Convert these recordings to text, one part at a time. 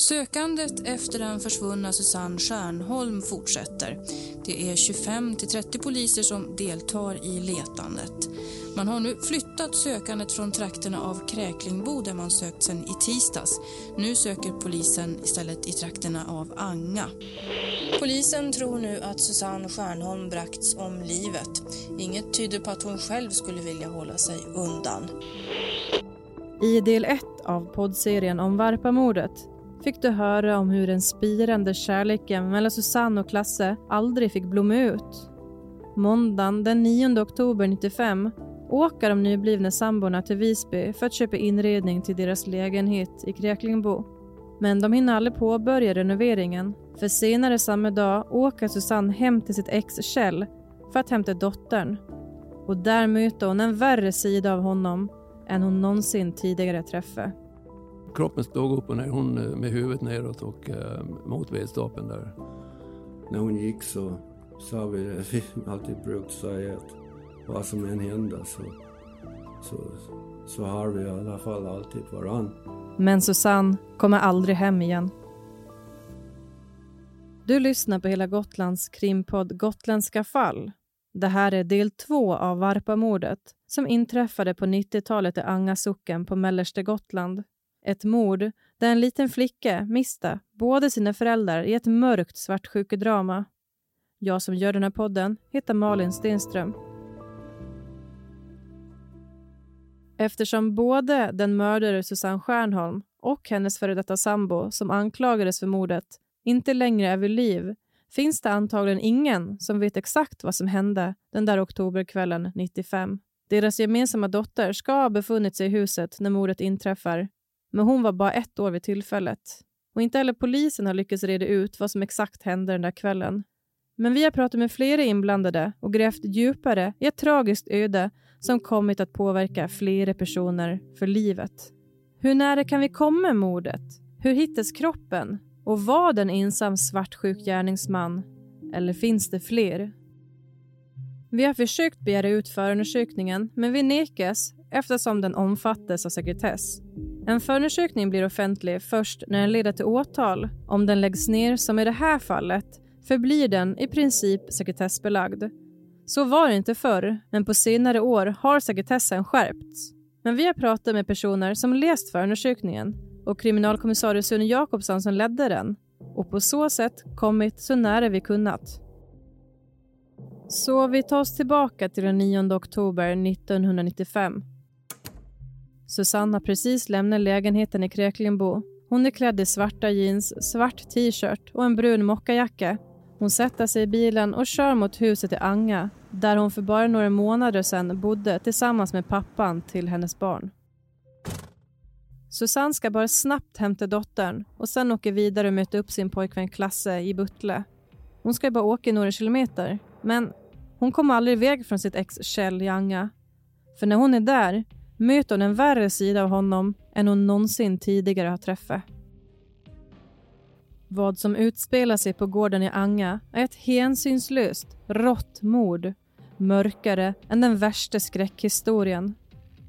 Sökandet efter den försvunna Susanne Stjärnholm fortsätter. Det är 25-30 poliser som deltar i letandet. Man har nu flyttat sökandet från trakterna av Kräklingbo där man sökt sedan i tisdags. Nu söker polisen istället i trakterna av Anga. Polisen tror nu att Susanne Stjärnholm bragts om livet. Inget tyder på att hon själv skulle vilja hålla sig undan. I del 1 av poddserien om Varpamordet fick du höra om hur den spirande kärleken mellan Susanne och Klasse aldrig fick blomma ut. Måndagen den 9 oktober 95 åker de nyblivna samborna till Visby för att köpa inredning till deras lägenhet i Kräklingbo. Men de hinner aldrig påbörja renoveringen för senare samma dag åker Susanne hem till sitt ex Kjell för att hämta dottern. Och där möter hon en värre sida av honom än hon någonsin tidigare träffat. Kroppen stod upp och ner, hon eh, med huvudet neråt och eh, mot vedstapeln där. När hon gick så sa vi det vi alltid brukt säga att vad som än händer så, så, så har vi i alla fall alltid varann. Men Susanne kommer aldrig hem igen. Du lyssnar på Hela Gotlands krimpodd Gotländska fall. Det här är del två av Varpamordet som inträffade på 90-talet i Anga socken på mellersta Gotland. Ett mord där en liten flicka miste båda sina föräldrar i ett mörkt svartsjukedrama. Jag som gör den här podden heter Malin Stenström. Eftersom både den mördare Susanne Stjernholm och hennes före detta sambo som anklagades för mordet inte längre är vid liv finns det antagligen ingen som vet exakt vad som hände den där oktoberkvällen 95. Deras gemensamma dotter ska ha befunnit sig i huset när mordet inträffar, men hon var bara ett år vid tillfället. Och inte heller polisen har lyckats reda ut vad som exakt hände den där kvällen. Men vi har pratat med flera inblandade och grävt djupare i ett tragiskt öde som kommit att påverka flera personer för livet. Hur nära kan vi komma mordet? Hur hittas kroppen? Och var det en ensam svartsjuk gärningsman? Eller finns det fler? Vi har försökt begära ut förundersökningen men vi nekas eftersom den omfattas av sekretess. En förundersökning blir offentlig först när den leder till åtal. Om den läggs ner, som i det här fallet, förblir den i princip sekretessbelagd. Så var det inte förr, men på senare år har sekretessen skärpts. Men vi har pratat med personer som läst förundersökningen och kriminalkommissarie Sune Jakobsson som ledde den och på så sätt kommit så nära vi kunnat. Så vi tar oss tillbaka till den 9 oktober 1995. Susanne har precis lämnat lägenheten i Kräklingbo. Hon är klädd i svarta jeans, svart t-shirt och en brun mockajacka. Hon sätter sig i bilen och kör mot huset i Anga där hon för bara några månader sedan bodde tillsammans med pappan till hennes barn. Susanne ska bara snabbt hämta dottern och sen åka vidare och möta upp sin pojkvän Klasse i Buttle. Hon ska bara åka några kilometer, men hon kommer aldrig iväg från sitt ex Kjell i Anga. För när hon är där möter hon en värre sida av honom än hon någonsin tidigare har träffat. Vad som utspelar sig på gården i Anga är ett hänsynslöst, rått mord. Mörkare än den värsta skräckhistorien.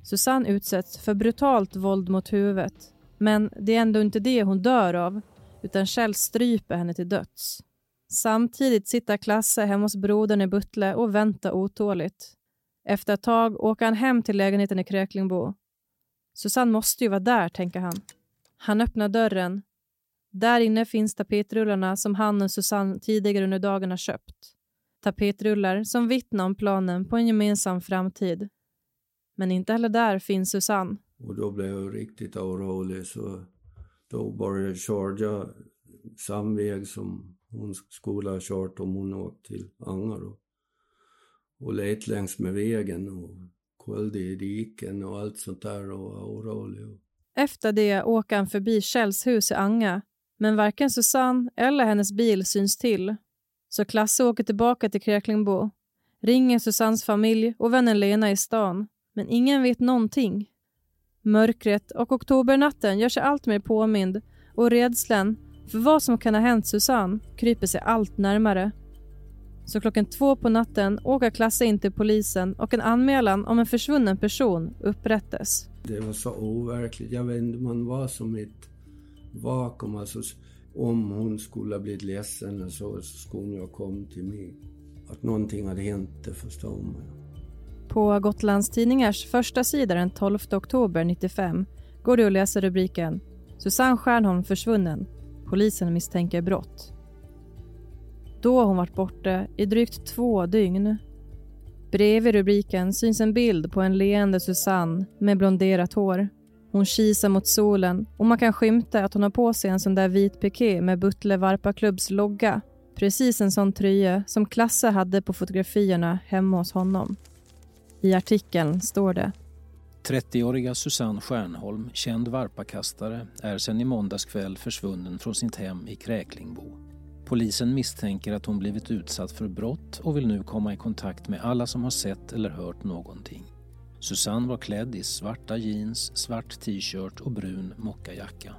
Susanne utsätts för brutalt våld mot huvudet. Men det är ändå inte det hon dör av, utan Kjell stryper henne till döds. Samtidigt sitter Klasse hemma hos brodern i Buttle och väntar otåligt. Efter ett tag åker han hem till lägenheten i Kräklingbo. Susanne måste ju vara där, tänker han. Han öppnar dörren. Där inne finns tapetrullarna som han och Susanne tidigare under dagen har köpt. Tapetrullar som vittnar om planen på en gemensam framtid. Men inte heller där finns Susanne. Och då blev jag riktigt orolig så då började jag köra samma väg som hon skulle ha kört om hon åkt till Anga. Och let längs med vägen och kollade i diken och allt sånt där och var orolig. Efter det åker han förbi Kjells hus i Anga men varken Susanne eller hennes bil syns till. Så Klasse åker tillbaka till Kräklingbo, ringer Susannes familj och vännen Lena i stan, men ingen vet någonting. Mörkret och oktobernatten gör sig allt mer påmind och rädslan för vad som kan ha hänt Susanne kryper sig allt närmare. Så klockan två på natten åker Klasse in till polisen och en anmälan om en försvunnen person upprättas. Det var så overkligt. Jag vet inte, man var som ett vakuum. Alltså, om hon skulle ha blivit ledsen så, så skulle hon ju ha kommit till mig. Att någonting hade hänt, det förstår man. På Gotlands Tidningars första sida den 12 oktober 95 går det att läsa rubriken Susanne Stjärnholm försvunnen. Polisen misstänker brott. Då har hon varit borta i drygt två dygn. Bredvid rubriken syns en bild på en leende Susanne med blonderat hår. Hon kisar mot solen och man kan skymta att hon har på sig en sån där vit piké med Butler Varpa-klubbs logga. Precis en sån tröja som Klasse hade på fotografierna hemma hos honom. I artikeln står det 30-åriga Susanne Stjärnholm, känd varpakastare, är sedan i måndags kväll försvunnen från sitt hem i Kräklingbo. Polisen misstänker att hon blivit utsatt för brott och vill nu komma i kontakt med alla som har sett eller hört någonting. Susanne var klädd i svarta jeans, svart t-shirt och brun mockajacka.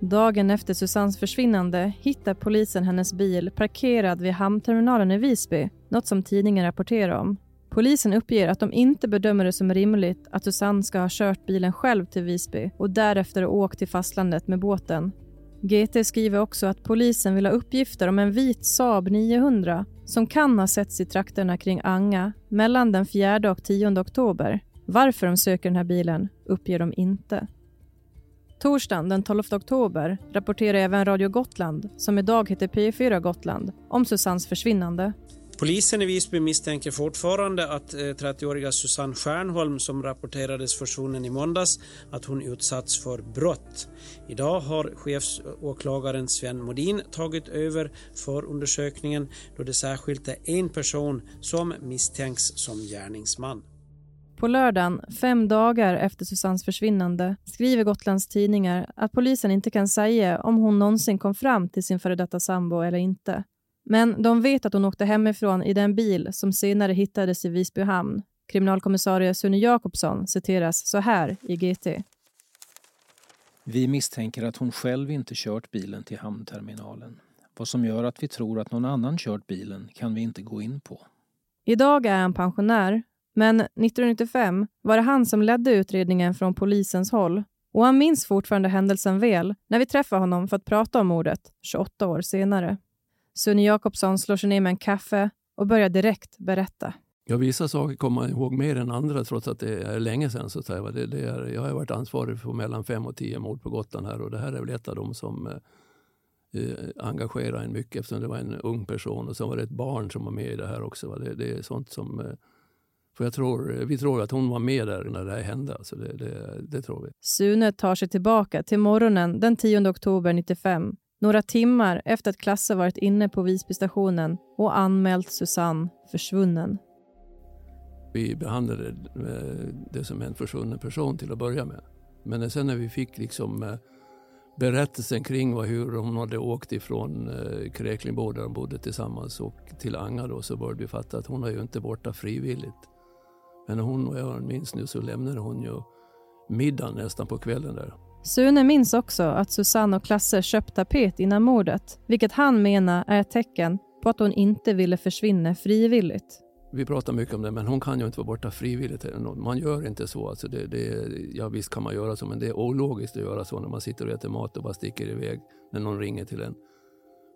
Dagen efter Susannes försvinnande hittar polisen hennes bil parkerad vid hamnterminalen i Visby, något som tidningen rapporterar om. Polisen uppger att de inte bedömer det som rimligt att Susanne ska ha kört bilen själv till Visby och därefter åkt till fastlandet med båten. GT skriver också att polisen vill ha uppgifter om en vit Saab 900 som kan ha setts i trakterna kring Anga mellan den 4 och 10 oktober. Varför de söker den här bilen uppger de inte. Torsdagen den 12 oktober rapporterar även Radio Gotland, som idag heter P4 Gotland, om Susannes försvinnande. Polisen i Visby misstänker fortfarande att eh, 30-åriga Susanne Stjärnholm som rapporterades försvunnen i måndags att hon utsatts för brott. Idag har chefsåklagaren Sven Modin tagit över förundersökningen då det särskilt är en person som misstänks som gärningsman. På lördagen, fem dagar efter Susannes försvinnande, skriver Gotlands tidningar att polisen inte kan säga om hon någonsin kom fram till sin före detta sambo eller inte. Men de vet att hon åkte hemifrån i den bil som senare hittades i Visby hamn. Kriminalkommissarie Sune Jakobsson citeras så här i GT. Vi misstänker att hon själv inte kört bilen till hamnterminalen. Vad som gör att vi tror att någon annan kört bilen kan vi inte gå in på. Idag är han pensionär, men 1995 var det han som ledde utredningen från polisens håll och han minns fortfarande händelsen väl när vi träffade honom för att prata om mordet 28 år senare. Sune Jakobsson slår sig ner med en kaffe och börjar direkt berätta. Ja, vissa saker kommer man ihåg mer än andra trots att det är länge sedan. Så att säga. Det, det är, jag har varit ansvarig för mellan fem och tio mord på Gotland här och det här är väl ett av dem som eh, eh engagerar en mycket eftersom det var en ung person och så var det ett barn som var med i det här också. Va? Det, det är sånt som eh, för jag tror, vi tror att hon var med där när det här hände. Alltså det, det, det tror vi. Sune tar sig tillbaka till morgonen den 10 oktober 95 några timmar efter att Klasse varit inne på Visbystationen och anmält Susanne försvunnen. Vi behandlade eh, det som en försvunnen person till att börja med. Men sen när vi fick liksom eh, berättelsen kring hur hon hade åkt ifrån eh, Kräklingbo där de bodde tillsammans och till Anga då, så började vi fatta att hon är ju inte borta frivilligt. Men hon, och jag minns nu, så lämnade hon ju middagen nästan på kvällen där. Sune minns också att Susanne och Klasse köpt tapet innan mordet, vilket han menar är ett tecken på att hon inte ville försvinna frivilligt. Vi pratar mycket om det, men hon kan ju inte vara borta frivilligt. Man gör inte så. Alltså det, det, ja, visst kan man göra så, men det är ologiskt att göra så när man sitter och äter mat och bara sticker iväg när någon ringer till en.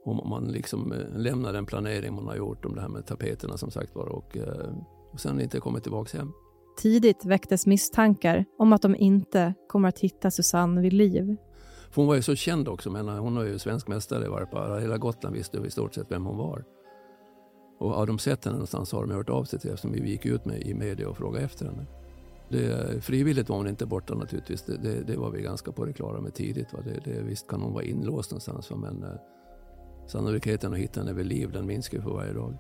Och man liksom eh, lämnar den planering man har gjort om det här med tapeterna som sagt var och, eh, och sen inte kommer tillbaka hem. Tidigt väcktes misstankar om att de inte kommer att hitta Susanne vid liv. För hon var ju så känd också, men hon var ju svensk mästare i Varpa. Hela Gotland visste i stort sett vem hon var. Och har de sett henne någonstans har de hört av sig till eftersom vi gick ut med i media och frågade efter henne. Det, frivilligt var hon inte borta naturligtvis. Det, det, det var vi ganska på det klara med tidigt. Va? Det, det, visst kan hon vara inlåst någonstans men eh, sannolikheten att hitta henne vid liv den minskar för varje dag.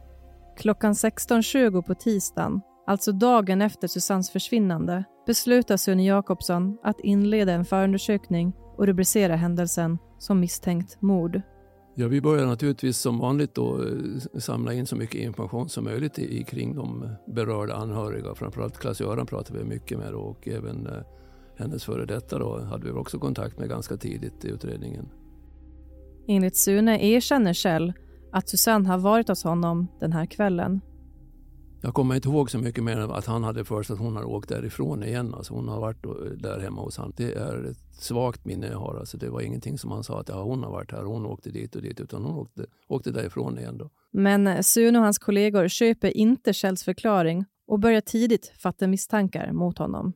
Klockan 16.20 på tisdagen alltså dagen efter Susannes försvinnande, beslutar Sune Jakobsson att inleda en förundersökning och rubricera händelsen som misstänkt mord. Ja, vi börjar naturligtvis som vanligt då eh, samla in så mycket information som möjligt i, kring de berörda anhöriga. Framförallt Klas-Göran pratade vi mycket med och även eh, hennes före detta då hade vi också kontakt med ganska tidigt i utredningen. Enligt Sune erkänner Kjell att Susanne har varit hos honom den här kvällen. Jag kommer inte ihåg så mycket mer än att han hade för sig att hon hade åkt därifrån igen. Alltså hon har varit där hemma hos honom. Det är ett svagt minne jag har. Alltså det var ingenting som han sa att ja, hon har varit här, hon åkte dit och dit. Utan hon åkte, åkte därifrån igen då. Men Sune och hans kollegor köper inte Kjells förklaring och börjar tidigt fatta misstankar mot honom.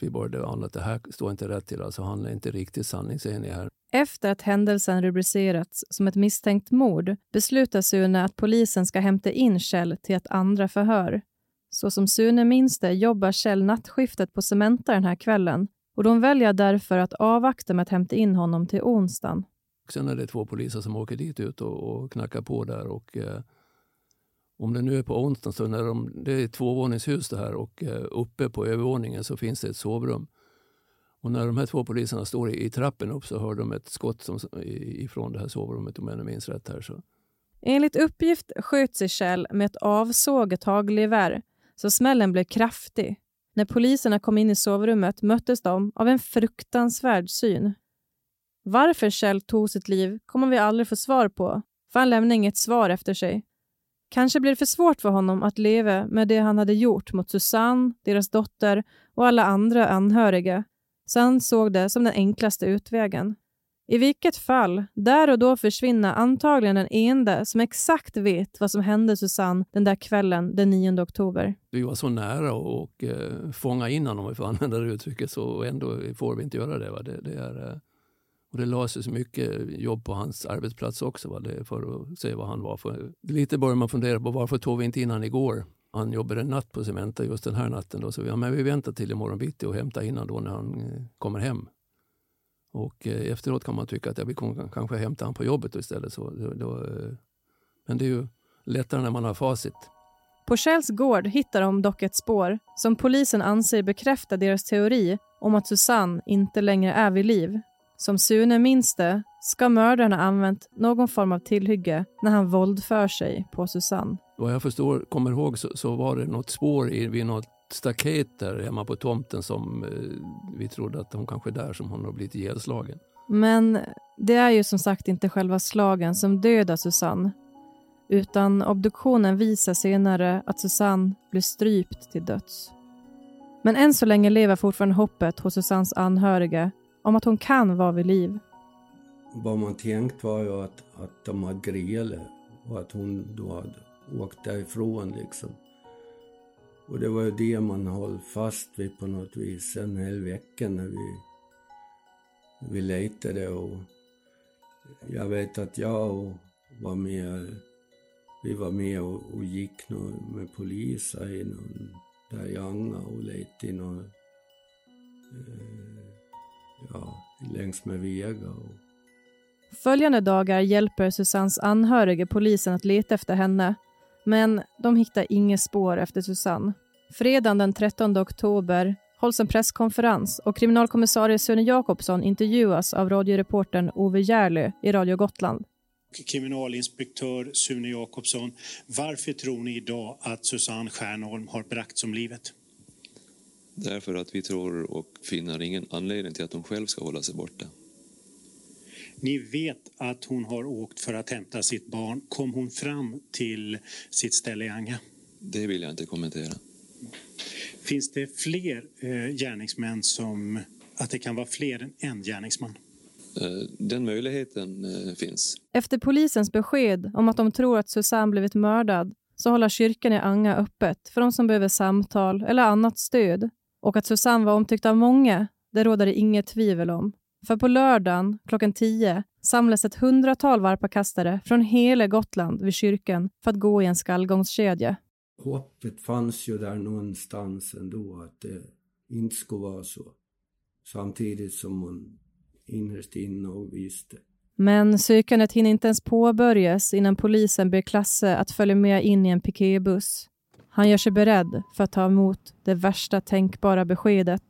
Vi började ana att det här står inte rätt till. Alltså han är inte riktigt sanningsenlig här. Efter att händelsen rubricerats som ett misstänkt mord beslutar Sune att polisen ska hämta in Kjell till ett andra förhör. Så som Sune minns det jobbar Kjell nattskiftet på Cementa den här kvällen och de väljer därför att avvakta med att hämta in honom till onsdagen. Sen är det två poliser som åker dit ut och, och knackar på där. Och, eh, om det nu är på onsdagen så när de, det är ett tvåvåningshus det här och eh, uppe på övervåningen så finns det ett sovrum. Och när de här två poliserna står i, i trappen upp så hör de ett skott som, ifrån det här sovrummet om jag minns rätt. Här, så. Enligt uppgift sköt sig Kjell med ett avsågat hagelgevär så smällen blev kraftig. När poliserna kom in i sovrummet möttes de av en fruktansvärd syn. Varför Kjell tog sitt liv kommer vi aldrig få svar på, för han lämnade inget svar efter sig. Kanske blev det för svårt för honom att leva med det han hade gjort mot Susanne, deras dotter och alla andra anhöriga så han såg det som den enklaste utvägen. I vilket fall, där och då försvinner antagligen den enda som exakt vet vad som hände Susanne den där kvällen den 9 oktober. Vi var så nära att eh, fånga in honom, om vi får använda det uttrycket, så ändå får vi inte göra det. Va? det, det är, eh, och det lades så mycket jobb på hans arbetsplats också va? Det, för att se vad han var för. Lite börjar man fundera på varför tog vi inte in honom igår? Han jobbade natt på Cementa just den här natten. Då, så vi, ja, men vi väntar till imorgon bitti och hämtar in honom då när han eh, kommer hem. Och eh, efteråt kan man tycka att ja, vi kommer kanske hämta honom på jobbet istället. Så, då, då, eh, men det är ju lättare när man har facit. På Kjells gård hittar de dock ett spår som polisen anser bekräftar deras teori om att Susanne inte längre är vid liv. Som Sune minns det ska mördaren ha använt någon form av tillhygge när han våldför sig på Susanne. Vad jag förstår, kommer ihåg så, så, var det något spår i, vid något staket där hemma på tomten som eh, vi trodde att hon kanske är där som hon har blivit ihjälslagen. Men det är ju som sagt inte själva slagen som dödar Susanne utan obduktionen visar senare att Susanne blev strypt till döds. Men än så länge lever fortfarande hoppet hos Susannes anhöriga om att hon kan vara vid liv. Vad man tänkt var ju att, att de hade grälat och att hon då hade åkt därifrån liksom. Och det var ju det man höll fast vid på något vis en hel vecka när vi, vi letade och jag vet att jag var med, vi var med och, och gick med poliser i någon, där Janga och letade i någon, eh, ja, längs med vägar. Och... Följande dagar hjälper Susannes anhöriga polisen att leta efter henne men de hittar inget spår efter Susanne. Fredagen den 13 oktober hålls en presskonferens och kriminalkommissarie Sune Jakobsson intervjuas av radioreportern Ove Järlö i Radio Gotland. Kriminalinspektör Sune Jakobsson, varför tror ni idag att Susanne Stjärnholm har bragts om livet? Därför att vi tror och finner ingen anledning till att hon själv ska hålla sig borta. Ni vet att hon har åkt för att hämta sitt barn. Kom hon fram till sitt ställe i Anga? Det vill jag inte kommentera. Finns det fler eh, gärningsmän som... Att det kan vara fler än en gärningsman? Eh, den möjligheten eh, finns. Efter polisens besked om att de tror att Susanne blivit mördad så håller kyrkan i Anga öppet för de som behöver samtal eller annat stöd. Och att Susanne var omtyckt av många, det råder det inget tvivel om. För på lördagen klockan 10 samlas ett hundratal varpakastare från hela Gotland vid kyrkan för att gå i en skallgångskedja. Hoppet fanns ju där någonstans ändå att det inte skulle vara så. Samtidigt som man innerst inne visste. Men sökandet hinner inte ens påbörjas innan polisen ber Klasse att följa med in i en piketbuss. Han gör sig beredd för att ta emot det värsta tänkbara beskedet.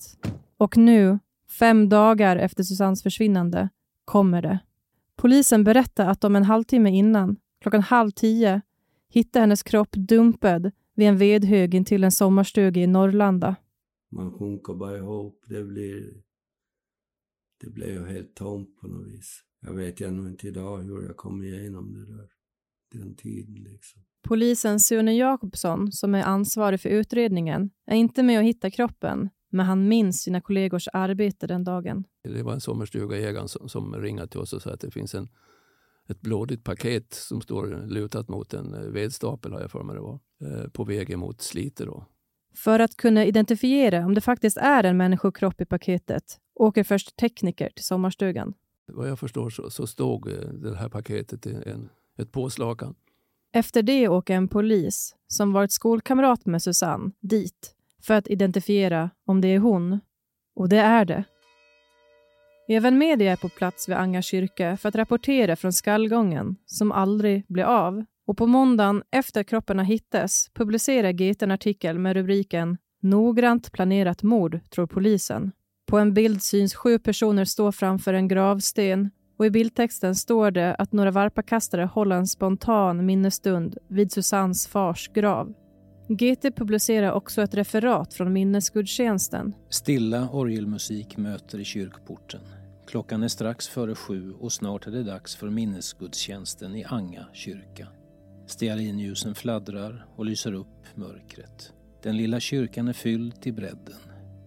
Och nu Fem dagar efter Susannes försvinnande kommer det. Polisen berättar att de en halvtimme innan, klockan halv tio, hittade hennes kropp dumpad vid en vedhög intill en sommarstuga i Norrlanda. Man sjunker bara ihop. Det blir, det blir ju helt tomt på något vis. Jag vet ännu inte idag hur jag kommer igenom det där. den tiden. Liksom. Polisen Sune Jakobsson, som är ansvarig för utredningen, är inte med och hittar kroppen, men han minns sina kollegors arbete den dagen. Det var en sommarstugaägare som, som ringde till oss och sa att det finns en, ett blådigt paket som står lutat mot en eh, vedstapel, har jag för mig det var, eh, på väg mot Slite. Då. För att kunna identifiera om det faktiskt är en människokropp i paketet åker först tekniker till sommarstugan. Vad jag förstår så, så stod eh, det här paketet i en, ett påslakan. Efter det åker en polis, som varit skolkamrat med Susanne, dit för att identifiera om det är hon. Och det är det. Även media är på plats vid Anga kyrka för att rapportera från skallgången som aldrig blev av. Och på måndagen efter kropparna hittades publicerar GT en artikel med rubriken “Noggrant planerat mord, tror polisen”. På en bild syns sju personer stå framför en gravsten och i bildtexten står det att några varpakastare håller en spontan minnesstund vid Susannes fars grav. GT publicerar också ett referat från minnesgudstjänsten. Stilla orgelmusik möter i kyrkporten. Klockan är strax före sju och snart är det dags för minnesgudstjänsten i Anga kyrka. Stearinljusen fladdrar och lyser upp mörkret. Den lilla kyrkan är fylld till bredden.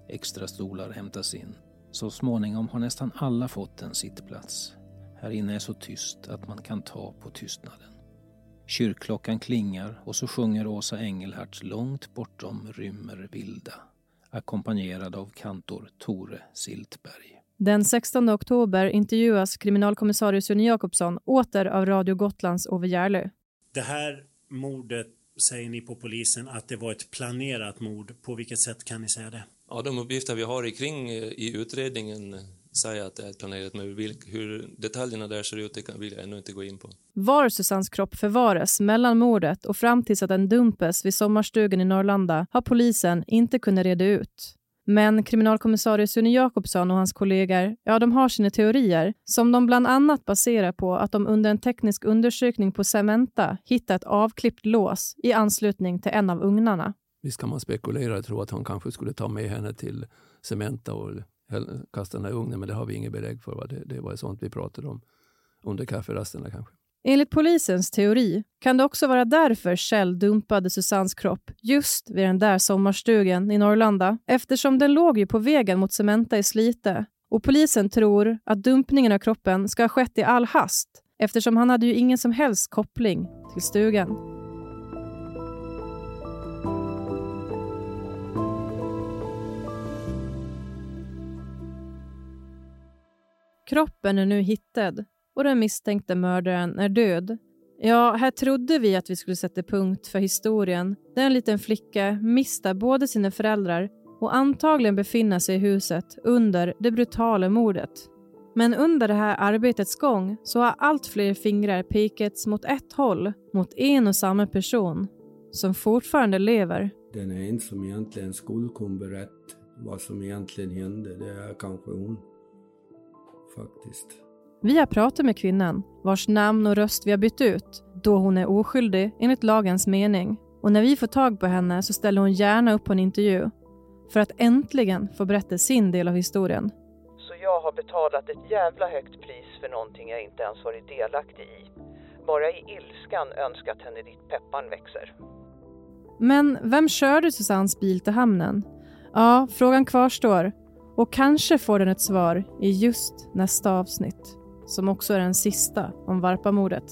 Extra stolar hämtas in. Så småningom har nästan alla fått en sittplats. Här inne är så tyst att man kan ta på tystnaden. Kyrkklockan klingar och så sjunger Åsa Engelhardt långt bortom rymmer vilda ackompanjerad av kantor Tore Siltberg. Den 16 oktober intervjuas kriminalkommissarie Sune Jakobsson åter av Radio Gotlands Ove Järlö. Det här mordet säger ni på polisen att det var ett planerat mord. På vilket sätt kan ni säga det? Ja, de uppgifter vi har kring eh, i utredningen säger att det är ett planerat men hur detaljerna där ser ut det vill jag ännu inte gå in på. Var Susannes kropp förvaras mellan mordet och fram tills att den dumpes vid sommarstugan i Norrlanda har polisen inte kunnat reda ut. Men kriminalkommissarie Sune Jakobsson och hans kollegor, ja, de har sina teorier som de bland annat baserar på att de under en teknisk undersökning på Cementa hittat ett avklippt lås i anslutning till en av ugnarna. Visst kan man spekulera och tro att han kanske skulle ta med henne till Cementa och kasta den här ugnen, men det har vi inget belägg för. Va? Det, det var sånt vi pratade om under kafferasterna kanske. Enligt polisens teori kan det också vara därför Kjell dumpade Susannes kropp just vid den där sommarstugan i Norrlanda eftersom den låg ju på vägen mot Cementa i Slite och polisen tror att dumpningen av kroppen ska ha skett i all hast eftersom han hade ju ingen som helst koppling till stugan. Kroppen är nu hittad och den misstänkte mördaren är död. Ja, här trodde vi att vi skulle sätta punkt för historien där en liten flicka mister både sina föräldrar och antagligen befinner sig i huset under det brutala mordet. Men under det här arbetets gång så har allt fler fingrar pekats mot ett håll, mot en och samma person, som fortfarande lever. Den är en som egentligen skulle kunna berätta vad som egentligen hände, det är kanske hon. Faktiskt. Vi har pratat med kvinnan, vars namn och röst vi har bytt ut, då hon är oskyldig enligt lagens mening. Och när vi får tag på henne så ställer hon gärna upp på en intervju för att äntligen få berätta sin del av historien. Så jag har betalat ett jävla högt pris för någonting jag inte ens varit delaktig i. Bara i ilskan önskat henne ditt pepparn växer. Men vem körde Susannes bil till hamnen? Ja, frågan kvarstår och kanske får den ett svar i just nästa avsnitt som också är den sista om Varpamordet.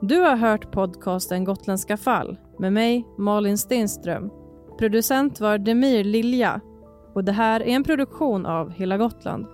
Du har hört podcasten Gotländska fall med mig, Malin Stenström. Producent var Demir Lilja och det här är en produktion av Hela Gotland